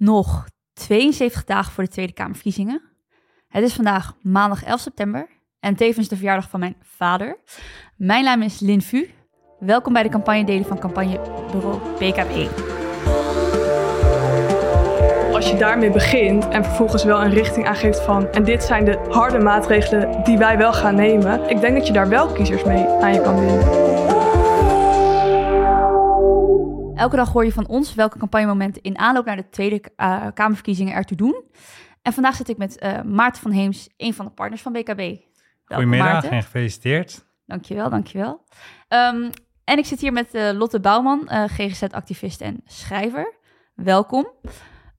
nog 72 dagen voor de Tweede Kamerverkiezingen. Het is vandaag maandag 11 september en tevens de verjaardag van mijn vader. Mijn naam is Lin Vu. Welkom bij de campagne van campagnebureau PKB. Als je daarmee begint en vervolgens wel een richting aangeeft van... en dit zijn de harde maatregelen die wij wel gaan nemen... ik denk dat je daar wel kiezers mee aan je kan winnen. Elke dag hoor je van ons welke campagnemomenten in aanloop naar de Tweede uh, Kamerverkiezingen ertoe doen. En vandaag zit ik met uh, Maarten van Heems, een van de partners van BKB. Welkom, Goedemiddag Maarten. en gefeliciteerd. Dankjewel, dankjewel. Um, en ik zit hier met uh, Lotte Bouwman, GGZ-activist en schrijver. Welkom.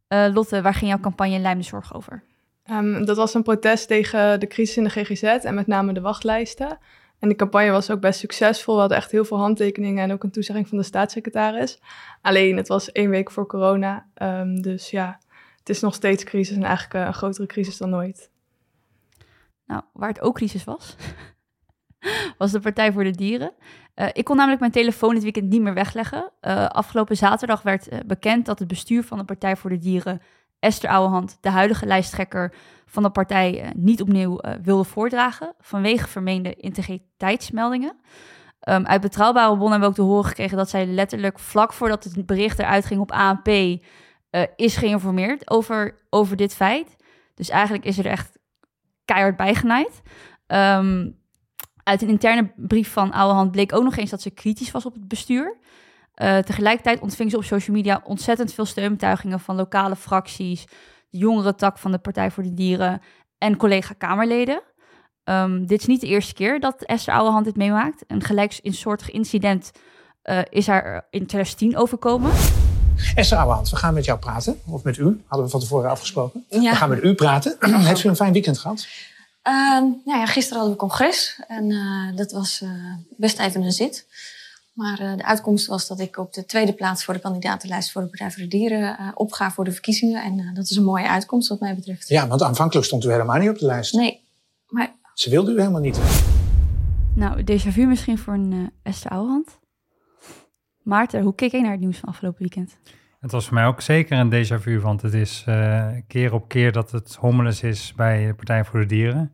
Lotte, waar ging jouw campagne in Lijm de Zorg over? Um, dat was een protest tegen de crisis in de GGZ en met name de wachtlijsten. En de campagne was ook best succesvol. We hadden echt heel veel handtekeningen en ook een toezegging van de staatssecretaris. Alleen, het was één week voor corona. Um, dus ja, het is nog steeds crisis en eigenlijk een grotere crisis dan nooit. Nou, waar het ook crisis was, was de Partij voor de Dieren. Uh, ik kon namelijk mijn telefoon dit weekend niet meer wegleggen. Uh, afgelopen zaterdag werd bekend dat het bestuur van de Partij voor de Dieren, Esther Ouwehand, de huidige lijsttrekker van de partij, uh, niet opnieuw wilde voordragen vanwege vermeende integriteitsmeldingen. Um, uit betrouwbare bronnen hebben we ook te horen gekregen dat zij letterlijk vlak voordat het bericht eruit ging op ANP is geïnformeerd over, over dit feit. Dus eigenlijk is er echt keihard bijgenaaid. Um, uit een interne brief van Ouwehand bleek ook nog eens dat ze kritisch was op het bestuur. Uh, tegelijkertijd ontving ze op social media ontzettend veel steunbetuigingen van lokale fracties, de jongere tak van de Partij voor de Dieren en collega-Kamerleden. Um, dit is niet de eerste keer dat Esther Ouwehand dit meemaakt. Een gelijksoortig incident uh, is haar in 2010 overkomen. Esther Ouwehand, we gaan met jou praten. Of met u, hadden we van tevoren afgesproken. Ja. We gaan met u praten. Heeft u een fijn weekend gehad? Uh, nou ja, gisteren hadden we congres en uh, dat was uh, best even een zit. Maar uh, de uitkomst was dat ik op de tweede plaats voor de kandidatenlijst voor de Partij voor de Dieren opga voor de verkiezingen. En dat is een mooie uitkomst wat mij betreft. Ja, want aanvankelijk stond u helemaal niet op de lijst. Nee, maar... Ze wilde u helemaal niet. Nou, déjà vu misschien voor een Esther Ouwehand. Maarten, hoe keek jij naar het nieuws van afgelopen weekend? Het was voor mij ook zeker een déjà vu, want het is uh, keer op keer dat het hommeles is bij de Partij voor de Dieren.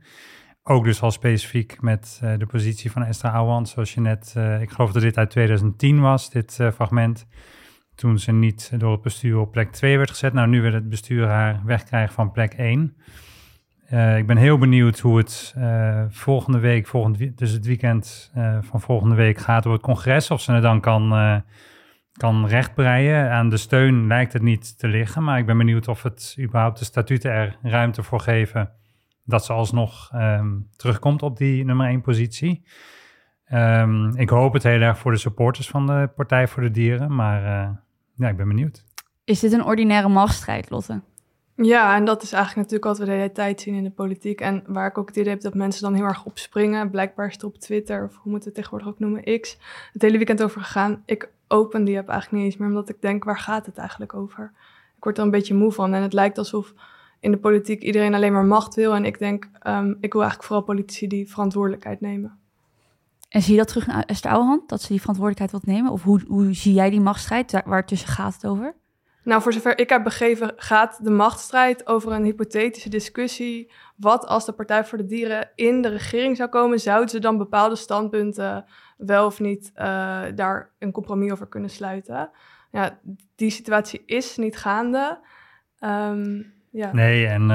Ook dus al specifiek met uh, de positie van Esther Ouwehand, zoals je net, uh, ik geloof dat dit uit 2010 was, dit fragment. Toen ze niet door het bestuur op plek 2 werd gezet. Nou, nu wil het bestuur haar wegkrijgen van plek 1. ik ben heel benieuwd hoe het volgende week, volgend, dus het weekend van volgende week gaat op het congres. Of ze het dan kan kan rechtbreien. Aan de steun lijkt het niet te liggen, maar ik ben benieuwd of het überhaupt de statuten er ruimte voor geven dat ze alsnog um, terugkomt op die nummer 1 positie. Um, ik hoop het heel erg voor de supporters van de Partij voor de Dieren, maar uh, ja, ik ben benieuwd. Is dit een ordinaire machtsstrijd, Lotte? Ja, en dat is eigenlijk natuurlijk wat we de hele tijd zien in de politiek. En waar ik ook het idee heb dat mensen dan heel erg opspringen. Blijkbaar is het op Twitter, of hoe moeten we het tegenwoordig ook noemen, X, het hele weekend over gegaan. Ik open die app eigenlijk niet eens meer, omdat ik denk, waar gaat het eigenlijk over? Ik word er een beetje moe van. En het lijkt alsof in de politiek iedereen alleen maar macht wil. En ik denk, um, ik wil eigenlijk vooral politici die verantwoordelijkheid nemen. En zie je dat terug naar Esther Ouwehand, dat ze die verantwoordelijkheid wilt nemen? Of hoe, hoe zie jij die machtsstrijd? Waar tussen gaat het over? Nou, voor zover ik heb begrepen, gaat de machtsstrijd over een hypothetische discussie. Wat als de Partij voor de Dieren in de regering zou komen, zouden ze dan bepaalde standpunten wel of niet uh, daar een compromis over kunnen sluiten? Ja, die situatie is niet gaande. Um, ja. Nee, en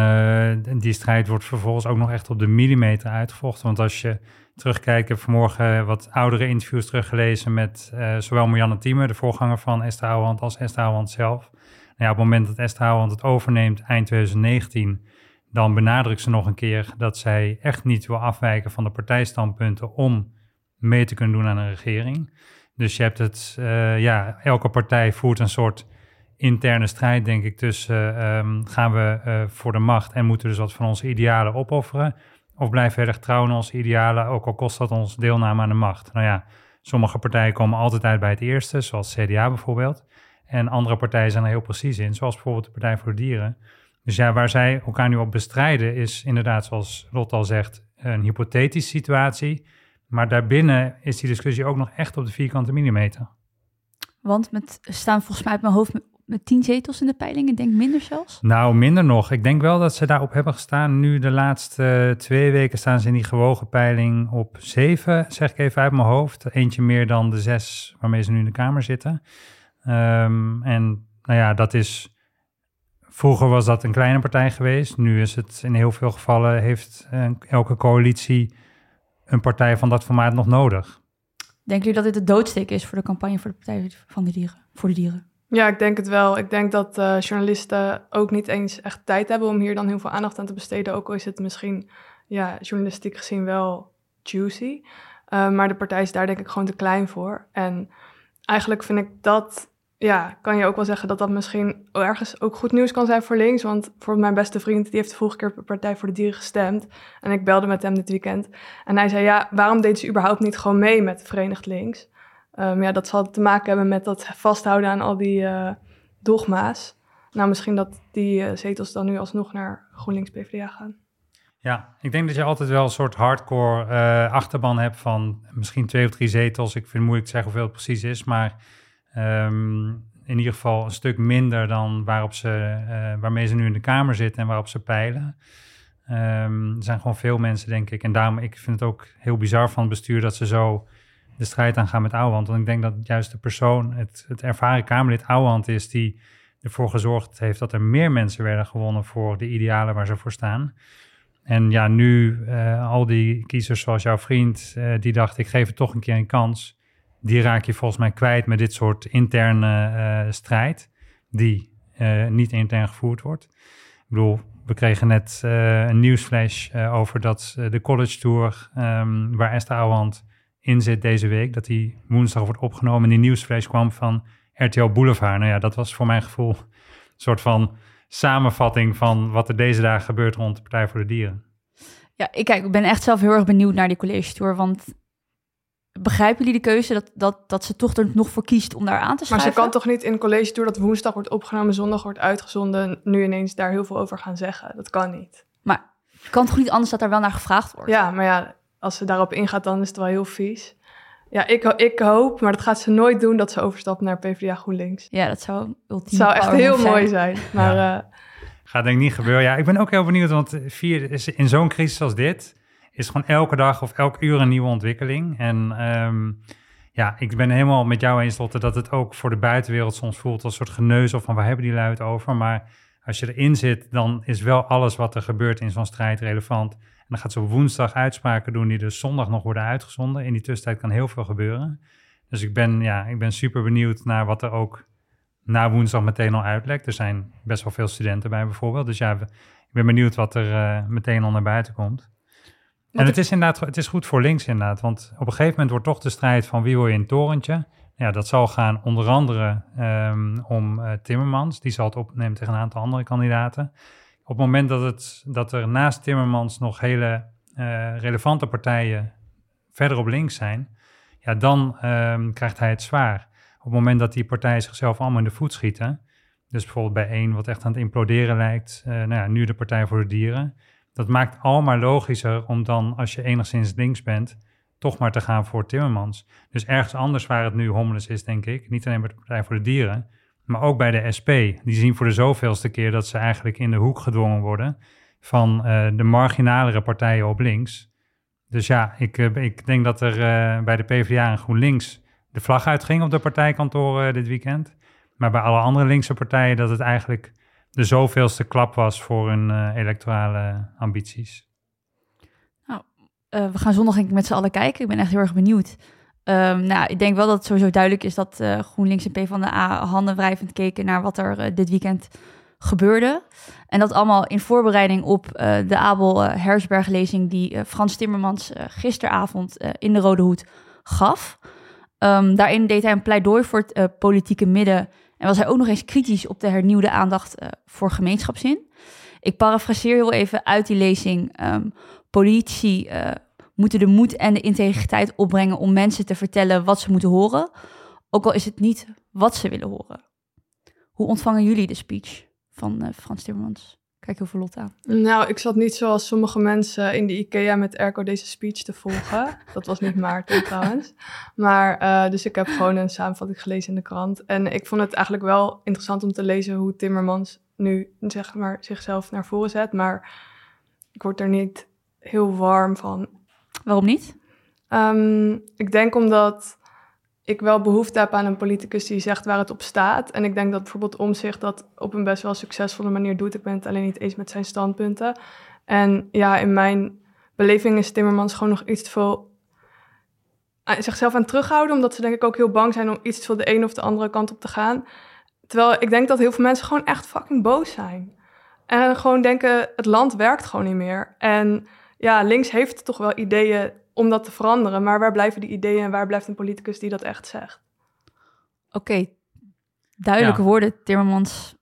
uh, die strijd wordt vervolgens ook nog echt op de millimeter uitgevochten. Want als je terugkijkt, ik heb vanmorgen wat oudere interviews teruggelezen met uh, zowel Marianne Thieme, de voorganger van Esther Ouwehand, als Esther Ouwehand zelf. Nou ja, op het moment dat Esther Ouwehand het overneemt, eind 2019, dan benadrukt ze nog een keer dat zij echt niet wil afwijken van de partijstandpunten om mee te kunnen doen aan een regering. Dus je hebt het, uh, ja, elke partij voert een soort interne strijd, denk ik, tussen um, gaan we uh, voor de macht en moeten dus wat van onze idealen opofferen, of blijven erg trouw aan onze idealen, ook al kost dat ons deelname aan de macht. Nou ja, sommige partijen komen altijd uit bij het eerste, zoals CDA bijvoorbeeld, en andere partijen zijn er heel precies in, zoals bijvoorbeeld de Partij voor de Dieren. Dus ja, waar zij elkaar nu op bestrijden is inderdaad, zoals Lot al zegt, een hypothetische situatie, maar daarbinnen is die discussie ook nog echt op de vierkante millimeter. Want met staan volgens mij uit mijn hoofd met tien zetels in de peiling. Ik denk minder zelfs. Nou, minder nog. Ik denk wel dat ze daarop hebben gestaan. Nu de laatste twee weken staan ze in die gewogen peiling op zeven, zeg ik even uit mijn hoofd. Eentje meer dan de zes waarmee ze nu in de Kamer zitten. Ehm, en nou ja, dat is... Vroeger was dat een kleine partij geweest. Nu is het in heel veel gevallen... heeft eh, elke coalitie een partij van dat formaat nog nodig. Denken jullie dat dit de doodsteek is voor de campagne voor de Partij van de Dieren? Voor de dieren? Ja, ik denk het wel. Ik denk dat uh, journalisten ook niet eens echt tijd hebben om hier dan heel veel aandacht aan te besteden. Ook al is het misschien ja, journalistiek gezien wel juicy. Uh, maar de partij is daar denk ik gewoon te klein voor. En eigenlijk vind ik dat ja, kan je ook wel zeggen dat dat misschien ergens ook goed nieuws kan zijn voor links. Want voor mijn beste vriend, die heeft de vorige keer Partij voor de Dieren gestemd. En ik belde met hem dit weekend. En hij zei, ja, waarom deed ze überhaupt niet gewoon mee met Verenigd Links? Um, ja, dat zal te maken hebben met dat vasthouden aan al die uh, dogma's. Nou, misschien dat die uh, zetels dan nu alsnog naar GroenLinks PvdA gaan. Ja, ik denk dat je altijd wel een soort hardcore uh, achterban hebt van misschien twee of drie zetels. Ik vind het moeilijk te zeggen hoeveel het precies is, maar Um, in ieder geval een stuk minder dan waarop ze, waarmee ze nu in de Kamer zitten en waarop ze peilen. Um, er zijn gewoon veel mensen, denk ik. En daarom, ik vind het ook heel bizar van het bestuur dat ze zo de strijd aangaan met Ouwehand. Want ik denk dat juist de persoon, het, het ervaren Kamerlid Ouwehand is die ervoor gezorgd heeft dat er meer mensen werden gewonnen voor de idealen waar ze voor staan. En ja, nu uh, al die kiezers zoals jouw vriend, uh, die dacht ik geef het toch een keer een kans die raak je volgens mij kwijt met dit soort interne uh, strijd, die niet intern gevoerd wordt. Ik bedoel, we kregen net een nieuwsflash over dat de college tour, um, waar Esther Ouwehand in zit deze week, dat die woensdag wordt opgenomen. En die nieuwsflash kwam van RTL Boulevard. Nou ja, dat was voor mijn gevoel een soort van samenvatting van wat er deze dagen gebeurt rond de Partij voor de Dieren. Ja, ik, kijk, ik ben echt zelf heel erg benieuwd naar die college tour, want Begrijpen jullie de keuze dat, dat, dat ze toch er nog voor kiest om daar aan te schrijven? Maar ze kan toch niet in college door dat woensdag wordt opgenomen, zondag wordt uitgezonden, nu ineens daar heel veel over gaan zeggen? Dat kan niet. Maar kan toch niet anders dat er wel naar gevraagd wordt? Ja, maar ja, als ze daarop ingaat, dan is het wel heel vies. Ja, ik, ik hoop, maar dat gaat ze nooit doen, dat ze overstapt naar PvdA GroenLinks. Ja, dat zou ultiem zou echt heel mooi zijn. Maar, ja. uh, Gaat denk ik niet gebeuren. Ja, ik ben ook heel benieuwd, want vier, in zo'n crisis als dit is gewoon elke dag of elk uur een nieuwe ontwikkeling. En um, ja, ik ben helemaal met jou eens, Lotte, dat het ook voor de buitenwereld soms voelt als een soort geneuzel van waar hebben die luid over. Maar als je erin zit, dan is wel alles wat er gebeurt in zo'n strijd relevant. En dan gaat ze op woensdag uitspraken doen die dus zondag nog worden uitgezonden. In die tussentijd kan heel veel gebeuren. Dus ik ben, ja, ik ben super benieuwd naar wat er ook na woensdag meteen al uitlekt. Er zijn best wel veel studenten bij bijvoorbeeld. Dus ja, ik ben benieuwd wat er uh, meteen al naar buiten komt. En het is inderdaad het is goed voor links inderdaad. Want op een gegeven moment wordt toch de strijd van wie wil je in het torentje. Ja, dat zal gaan onder andere um, om uh, Timmermans. Die zal het opnemen tegen een aantal andere kandidaten. Op het moment dat, het, dat er naast Timmermans nog hele uh, relevante partijen verder op links zijn, ja, dan um, krijgt hij het zwaar. Op het moment dat die partijen zichzelf allemaal in de voet schieten, dus bijvoorbeeld bij één wat echt aan het imploderen lijkt, uh, nou ja, nu de Partij voor de Dieren, dat maakt allemaal logischer om dan, als je enigszins links bent, toch maar te gaan voor Timmermans. Dus ergens anders waar het nu homeless is, denk ik, niet alleen bij de Partij voor de Dieren, maar ook bij de SP. Die zien voor de zoveelste keer dat ze eigenlijk in de hoek gedwongen worden van uh, de marginalere partijen op links. Dus ja, ik, uh, ik denk dat er uh, bij de PvdA en GroenLinks de vlag uitging op de partijkantoren dit weekend. Maar bij alle andere linkse partijen dat het eigenlijk de zoveelste klap was voor hun electorale ambities. Nou, we gaan zondag ik met z'n allen kijken. Ik ben echt heel erg benieuwd. Um, nou, ik denk wel dat het sowieso duidelijk is dat uh, GroenLinks en PvdA handen wrijvend keken naar wat er dit weekend gebeurde. En dat allemaal in voorbereiding op de Abel Hersberg-lezing die Frans Timmermans gisteravond in de Rode Hoed gaf. Um, daarin deed hij een pleidooi voor het politieke midden en was hij ook nog eens kritisch op de hernieuwde aandacht voor gemeenschapszin. Ik parafraseer heel even uit die lezing. Um, politici uh, moeten de moed en de integriteit opbrengen om mensen te vertellen wat ze moeten horen, ook al is het niet wat ze willen horen. Hoe ontvangen jullie de speech van uh, Frans Timmermans? Kijk heel veel lot aan. Nou, ik zat niet zoals sommige mensen in de IKEA met Erco deze speech te volgen. Dat was niet Maarten trouwens. Maar, uh, dus ik heb gewoon een samenvatting gelezen in de krant. En ik vond het eigenlijk wel interessant om te lezen hoe Timmermans nu zeg maar, zichzelf naar voren zet. Maar ik word er niet heel warm van. Waarom niet? Um, ik denk omdat ik wel behoefte heb aan een politicus die zegt waar het op staat. En ik denk dat bijvoorbeeld Omzicht dat op een best wel succesvolle manier doet. Ik ben het alleen niet eens met zijn standpunten. En ja, in mijn beleving is Timmermans gewoon nog iets te veel zichzelf aan terughouden. Omdat ze denk ik ook heel bang zijn om iets te veel de ene of de andere kant op te gaan. Terwijl ik denk dat heel veel mensen gewoon echt fucking boos zijn. En gewoon denken, het land werkt gewoon niet meer. En ja, links heeft toch wel ideeën om dat te veranderen. Maar waar blijven die ideeën en waar blijft een politicus die dat echt zegt? Oké, duidelijke woorden, Timmermans.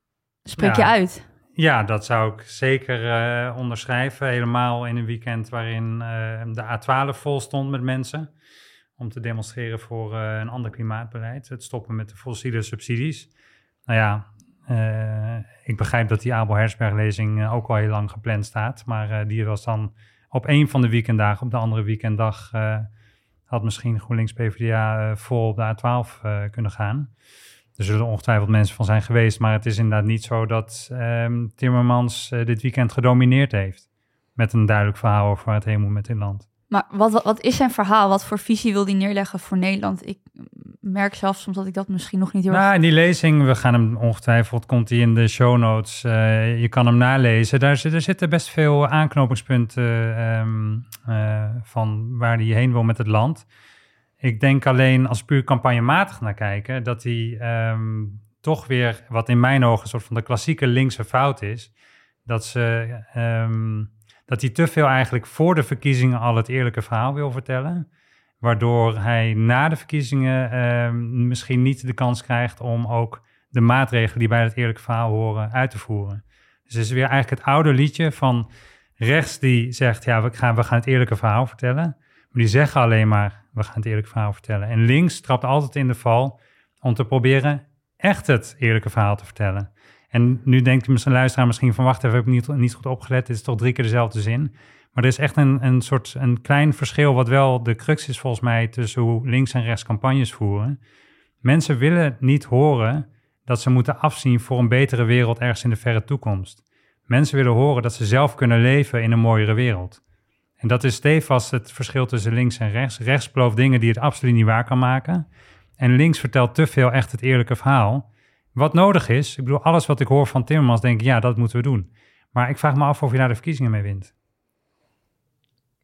Spreek je uit? Ja, dat zou ik zeker uh, onderschrijven. Helemaal in een weekend waarin uh, de A12 vol stond met mensen. Om te demonstreren voor uh, een ander klimaatbeleid. Het stoppen met de fossiele subsidies. Nou ja, ik begrijp dat die Abel Hersberg-lezing ook al heel lang gepland staat. Maar die was dan op één van de weekenddagen, op de andere weekenddag, uh, had misschien GroenLinks PvdA uh, vol op de A12 uh, kunnen gaan. Er zullen ongetwijfeld mensen van zijn geweest, maar het is inderdaad niet zo dat um, Timmermans dit weekend gedomineerd heeft. Met een duidelijk verhaal over het heen met dit land. Maar wat, wat, wat is zijn verhaal? Wat voor visie wil hij neerleggen voor Nederland? Ik merk zelf soms dat ik dat misschien nog niet heel nou, in die lezing, we gaan hem ongetwijfeld, komt hij in de show notes. Uh, je kan hem nalezen. Daar, er zitten best veel aanknopingspunten um, uh, van waar hij heen wil met het land. Ik denk alleen als puur campagnematig naar kijken, dat hij um, toch weer, wat in mijn ogen een soort van de klassieke linkse fout is, dat ze... Um, dat hij te veel eigenlijk voor de verkiezingen al het eerlijke verhaal wil vertellen. Waardoor hij na de verkiezingen uh, misschien niet de kans krijgt om ook de maatregelen die bij het eerlijke verhaal horen uit te voeren. Dus het is weer eigenlijk het oude liedje van rechts die zegt, ja, we gaan, we gaan het eerlijke verhaal vertellen. Maar die zeggen alleen maar, we gaan het eerlijke verhaal vertellen. En links trapt altijd in de val om te proberen echt het eerlijke verhaal te vertellen. En nu denkt misschien luisteraar misschien van, wacht even, heb ik niet, niet goed opgelet. Dit is toch drie keer dezelfde zin. Maar er is echt een, een soort een klein verschil, wat wel de crux is volgens mij, tussen hoe links en rechts campagnes voeren. Mensen willen niet horen dat ze moeten afzien voor een betere wereld ergens in de verre toekomst. Mensen willen horen dat ze zelf kunnen leven in een mooiere wereld. En dat is stevast het verschil tussen links en rechts. Rechts belooft dingen die het absoluut niet waar kan maken. En links vertelt te veel echt het eerlijke verhaal. Wat nodig is, ik bedoel, alles wat ik hoor van Timmermans, denk ik, ja, dat moeten we doen. Maar ik vraag me af of je daar de verkiezingen mee wint.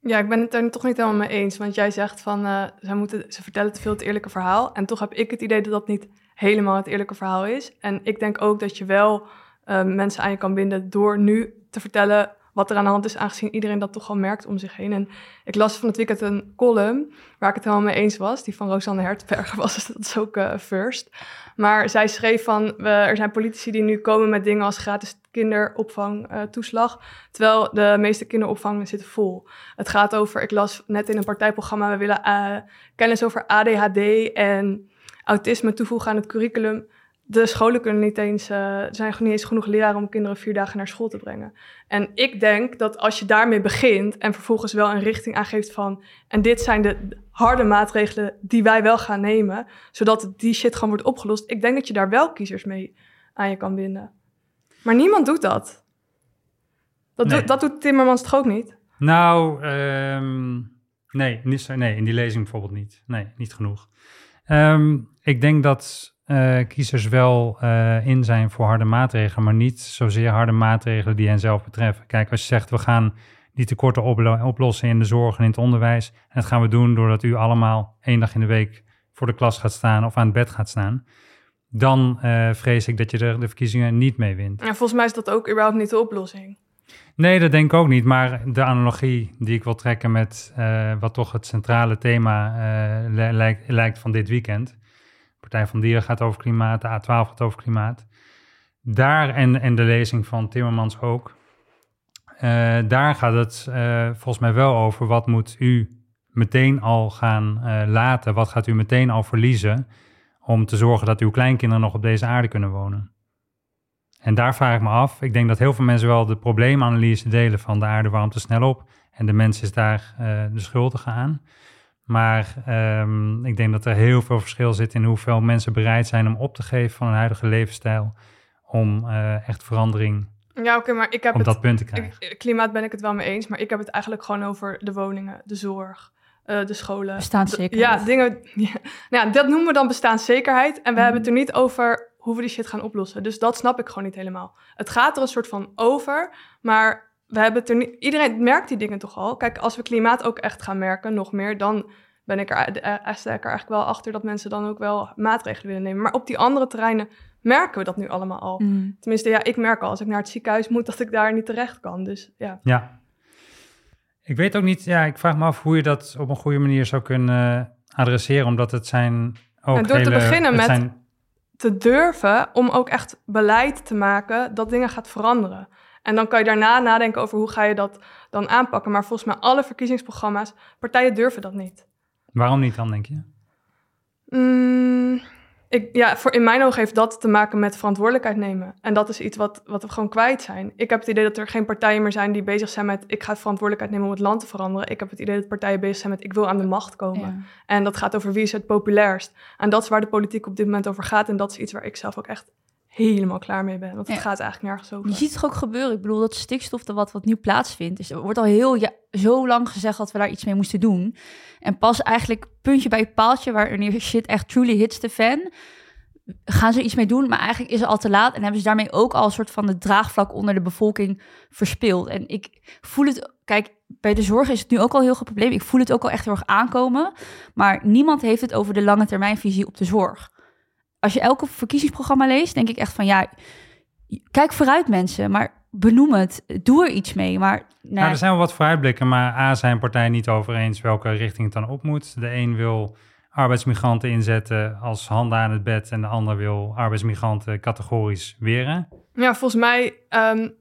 Ja, ik ben het er toch niet helemaal mee eens. Want jij zegt van, uh, ze, moeten, ze vertellen te veel het eerlijke verhaal. En toch heb ik het idee dat dat niet helemaal het eerlijke verhaal is. En ik denk ook dat je wel uh, mensen aan je kan binden door nu te vertellen wat er aan de hand is, aangezien iedereen dat toch al merkt om zich heen. En ik las van het weekend een column waar ik het helemaal mee eens was. Die van Rosanne Hertberger was, dus dat is ook uh, first. Maar zij schreef van, we, er zijn politici die nu komen met dingen als gratis kinderopvangtoeslag, uh, terwijl de meeste kinderopvangen zitten vol. Het gaat over, ik las net in een partijprogramma, we willen uh, kennis over ADHD en autisme toevoegen aan het curriculum de scholen kunnen niet eens, uh, er zijn niet eens genoeg leraren om kinderen vier dagen naar school te brengen. En ik denk dat als je daarmee begint en vervolgens wel een richting aangeeft van, en dit zijn de harde maatregelen die wij wel gaan nemen, zodat die shit gewoon wordt opgelost, ik denk dat je daar wel kiezers mee aan je kan binden. Maar niemand doet dat. Dat, doet, dat doet Timmermans toch ook niet? Nou, um, nee, nee, in die lezing bijvoorbeeld niet. Nee, niet genoeg. Um, ik denk dat uh, kiezers wel uh, in zijn voor harde maatregelen, maar niet zozeer harde maatregelen die hen zelf betreffen. Kijk, als je zegt we gaan die tekorten oplossen in de zorg en in het onderwijs, en dat gaan we doen doordat u allemaal één dag in de week voor de klas gaat staan of aan het bed gaat staan, dan uh, vrees ik dat je er de verkiezingen niet mee wint. En volgens mij is dat ook überhaupt niet de oplossing. Nee, dat denk ik ook niet. Maar de analogie die ik wil trekken met wat toch het centrale thema lijkt, lijkt van dit weekend, Partij van Dieren gaat over klimaat, de A12 gaat over klimaat. Daar en, en de lezing van Timmermans ook. Uh, daar gaat het uh, volgens mij wel over wat moet u meteen al gaan uh, laten, wat gaat u meteen al verliezen om te zorgen dat uw kleinkinderen nog op deze aarde kunnen wonen. En daar vraag ik me af. Ik denk dat heel veel mensen wel de probleemanalyse delen van de aarde warmt te snel op. En de mens is daar de schuldige aan. Maar um, ik denk dat er heel veel verschil zit in hoeveel mensen bereid zijn om op te geven van hun huidige levensstijl. Om uh, echt verandering ja, oké, maar ik heb op het, dat punt te krijgen. klimaat ben ik het wel mee eens, maar ik heb het eigenlijk gewoon over de woningen, de zorg, uh, de scholen. Bestaanszekerheid. Ja, dingen. Ja, nou ja, dat noemen we dan bestaanszekerheid. En we hebben het er niet over hoe we die shit gaan oplossen. Dus dat snap ik gewoon niet helemaal. Het gaat er een soort van over, maar we hebben het er niet. Iedereen merkt die dingen toch al. Kijk, als we klimaat ook echt gaan merken, nog meer, dan ben ik er, er, sta ik er eigenlijk wel achter dat mensen dan ook wel maatregelen willen nemen. Maar op die andere terreinen merken we dat nu allemaal al. Mm. Tenminste, ja, ik merk al als ik naar het ziekenhuis moet dat ik daar niet terecht kan. Dus ja. Ja. Ik weet ook niet, ja, ik vraag me af hoe je dat op een goede manier zou kunnen adresseren, omdat het zijn ook. En door te beginnen met te durven om ook echt beleid te maken dat dingen gaat veranderen. En dan kan je daarna nadenken over hoe ga je dat dan aanpakken. Maar volgens mij alle verkiezingsprogramma's, partijen durven dat niet. Waarom niet dan, denk je? Mm, ik, ja, voor in mijn ogen heeft dat te maken met verantwoordelijkheid nemen. En dat is iets wat, wat we gewoon kwijt zijn. Ik heb het idee dat er geen partijen meer zijn die bezig zijn met... ik ga verantwoordelijkheid nemen om het land te veranderen. Ik heb het idee dat partijen bezig zijn met... ik wil aan de macht komen. En dat gaat over wie is het populairst. En dat is waar de politiek op dit moment over gaat. En dat is iets waar ik zelf ook echt helemaal klaar mee ben. Want het gaat eigenlijk nergens over. Je ziet het ook gebeuren. Ik bedoel, dat stikstof, dat wat, wat nu plaatsvindt. Dus er wordt al heel ja, zo lang gezegd dat we daar iets mee moesten doen. En pas eigenlijk puntje bij paaltje, wanneer shit echt truly hits de fan, gaan ze iets mee doen. Maar eigenlijk is het al te laat. En hebben ze daarmee ook al een soort van de draagvlak onder de bevolking verspeeld. En ik voel het, kijk, bij de zorg is het nu ook al heel groot probleem. Ik voel het ook al echt heel erg aankomen. Maar niemand heeft het over de lange termijnvisie op de zorg als je elke verkiezingsprogramma leest, denk ik echt van ja, kijk vooruit mensen, maar benoem het, doe er iets mee. Maar nee. nou, er zijn wel wat vooruitblikken, maar A zijn partijen niet over eens welke richting het dan op moet. De een wil arbeidsmigranten inzetten als handen aan het bed en de ander wil arbeidsmigranten categorisch weren. Ja, volgens mij um,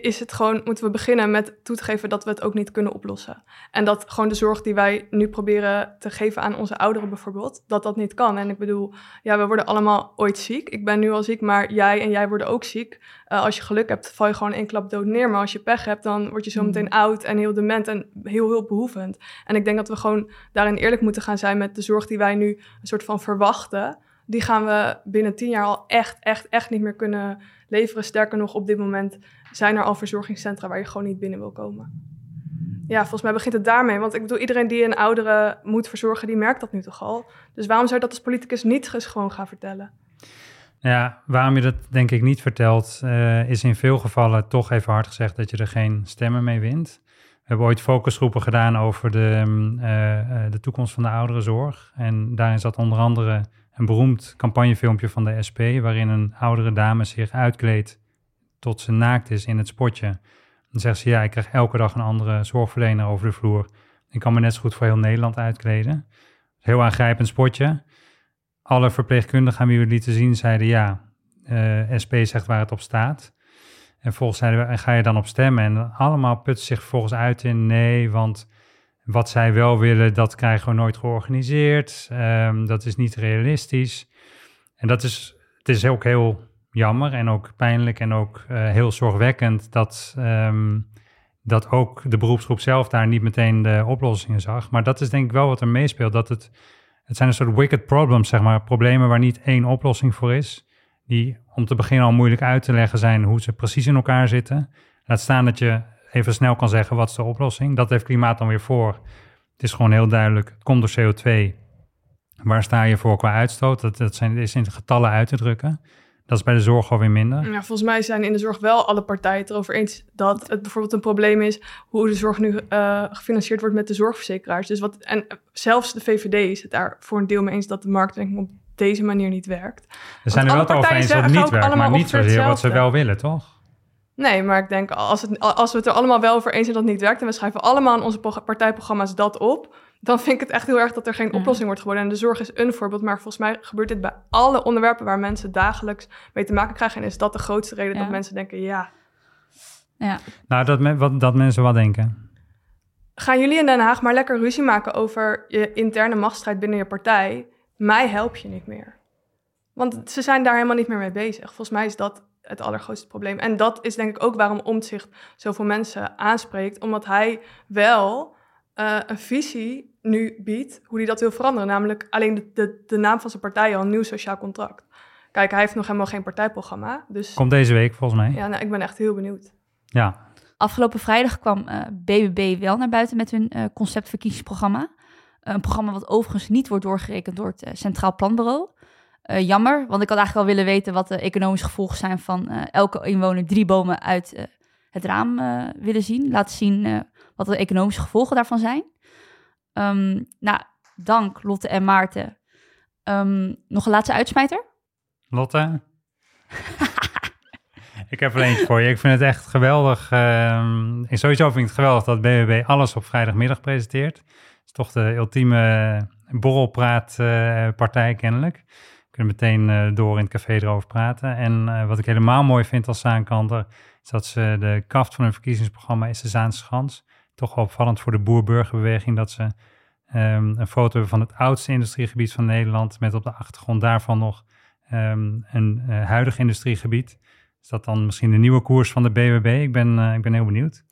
is het gewoon, moeten we beginnen met toe te geven dat we het ook niet kunnen oplossen. En dat gewoon de zorg die wij nu proberen te geven aan onze ouderen bijvoorbeeld, dat dat niet kan. En ik bedoel, ja, we worden allemaal ooit ziek. Ik ben nu al ziek, maar jij en jij worden ook ziek. Uh, als je geluk hebt, val je gewoon één klap dood neer. Maar als je pech hebt, dan word je zo meteen mm. oud en heel dement en heel hulpbehoevend. En ik denk dat we gewoon daarin eerlijk moeten gaan zijn met de zorg die wij nu een soort van verwachten. Die gaan we binnen tien jaar al echt, echt, echt niet meer kunnen leveren. Sterker nog, op dit moment zijn er al verzorgingscentra waar je gewoon niet binnen wil komen. Ja, volgens mij begint het daarmee. Want ik bedoel, iedereen die een oudere moet verzorgen, die merkt dat nu toch al. Dus waarom zou je dat als politicus niet eens gewoon gaan vertellen? Ja, waarom je dat denk ik niet vertelt, uh, is in veel gevallen toch even hard gezegd dat je er geen stemmen mee wint. We hebben ooit focusgroepen gedaan over de, uh, de toekomst van de ouderenzorg. En daarin zat onder andere een beroemd campagnefilmpje van de SP, waarin een oudere dame zich uitkleedt tot ze naakt is in het spotje. Dan zegt ze, ja, ik krijg elke dag een andere zorgverlener over de vloer. Ik kan me net zo goed voor heel Nederland uitkleden. Heel aangrijpend spotje. Alle verpleegkundigen aan wie we lieten zien zeiden, ja, eh, SP zegt waar het op staat. En volgens zeiden we, ga je dan op stemmen? En allemaal putten zich volgens uit in nee, want wat zij wel willen, dat krijgen we nooit georganiseerd. Um, dat is niet realistisch. En dat is, het is ook heel jammer en ook pijnlijk en ook uh, heel zorgwekkend dat, um, dat ook de beroepsgroep zelf daar niet meteen de oplossingen zag. Maar dat is denk ik wel wat er meespeelt. Dat het, het zijn een soort wicked problems, zeg maar. Problemen waar niet één oplossing voor is. Die om te beginnen al moeilijk uit te leggen zijn hoe ze precies in elkaar zitten. Laat staan dat je even snel kan zeggen wat is de oplossing. Dat heeft klimaat dan weer voor. Het is gewoon heel duidelijk, het komt door CO2. Waar sta je voor qua uitstoot? Dat, dat zijn, is in getallen uit te drukken. Dat is bij de zorg alweer minder. Ja, volgens mij zijn in de zorg wel alle partijen het erover eens dat het bijvoorbeeld een probleem is hoe de zorg nu uh, gefinancierd wordt met de zorgverzekeraars. Dus wat, en zelfs de VVD is het daar voor een deel mee eens dat de markt denk ik, op deze manier niet werkt. We zijn er wel over eens dat het niet werkt, maar niet zozeer wat ze wel willen, toch? Nee, maar ik denk als, het, als we het er allemaal wel over eens zijn dat het niet werkt en we schrijven allemaal in onze partijprogramma's dat op, dan vind ik het echt heel erg dat er geen oplossing wordt geboden. En de zorg is een voorbeeld, maar volgens mij gebeurt dit bij alle onderwerpen waar mensen dagelijks mee te maken krijgen. En is dat de grootste reden dat mensen denken, ja. ja. Nou, dat, wat, dat mensen wat denken. Gaan jullie in Den Haag maar lekker ruzie maken over je interne machtsstrijd binnen je partij? Mij help je niet meer. Want ze zijn daar helemaal niet meer mee bezig. Volgens mij is dat het allergrootste probleem. En dat is denk ik ook waarom Omtzigt zoveel mensen aanspreekt. Omdat hij wel uh, een visie nu biedt hoe hij dat wil veranderen. Namelijk alleen de, de, de naam van zijn partij al, een nieuw sociaal contract. Kijk, hij heeft nog helemaal geen partijprogramma. Dus, Komt deze week volgens mij. Ja, nou, ik ben echt heel benieuwd. Ja. Afgelopen vrijdag kwam uh, BBB wel naar buiten met hun uh, conceptverkiezingsprogramma. een programma wat overigens niet wordt doorgerekend door het Centraal Planbureau. Uh, jammer, want ik had eigenlijk wel willen weten wat de economische gevolgen zijn van uh, elke inwoner drie bomen uit uh, het raam willen zien. Laten zien wat de economische gevolgen daarvan zijn. Um, nou, dank Lotte en Maarten. Um, nog een laatste uitsmijter? Lotte? ik heb er eentje voor je. Ik vind het echt geweldig. Um, sowieso vind ik het geweldig dat BBB alles op vrijdagmiddag presenteert. Het is toch de ultieme borrelpraatpartij kennelijk kunnen meteen door in het café erover praten. En wat ik helemaal mooi vind als Zaankanter, is dat ze de kaft van hun verkiezingsprogramma is de Zaanse Schans. Toch wel opvallend voor de boer-burgerbeweging dat ze um, een foto hebben van het oudste industriegebied van Nederland, met op de achtergrond daarvan nog um, een uh, huidig industriegebied. Is dat dan misschien de nieuwe koers van de BBB? Ik ben, ik ben heel benieuwd.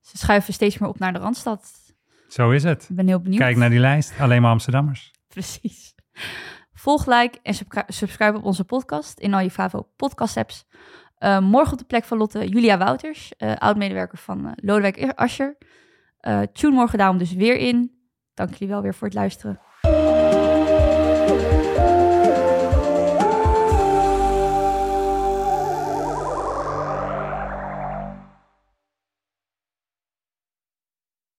Ze schuiven steeds meer op naar de Randstad. Zo is het. Ik ben heel benieuwd. Kijk naar die lijst, alleen maar Amsterdammers. Precies. Volg, like en subscribe op onze podcast in al je Favo podcast apps. Uh, morgen op de plek van Lotte Julia Wouters, uh, oud-medewerker van uh, Lodewijk Asscher. tune morgen daarom dus weer in. Dank jullie wel weer voor het luisteren.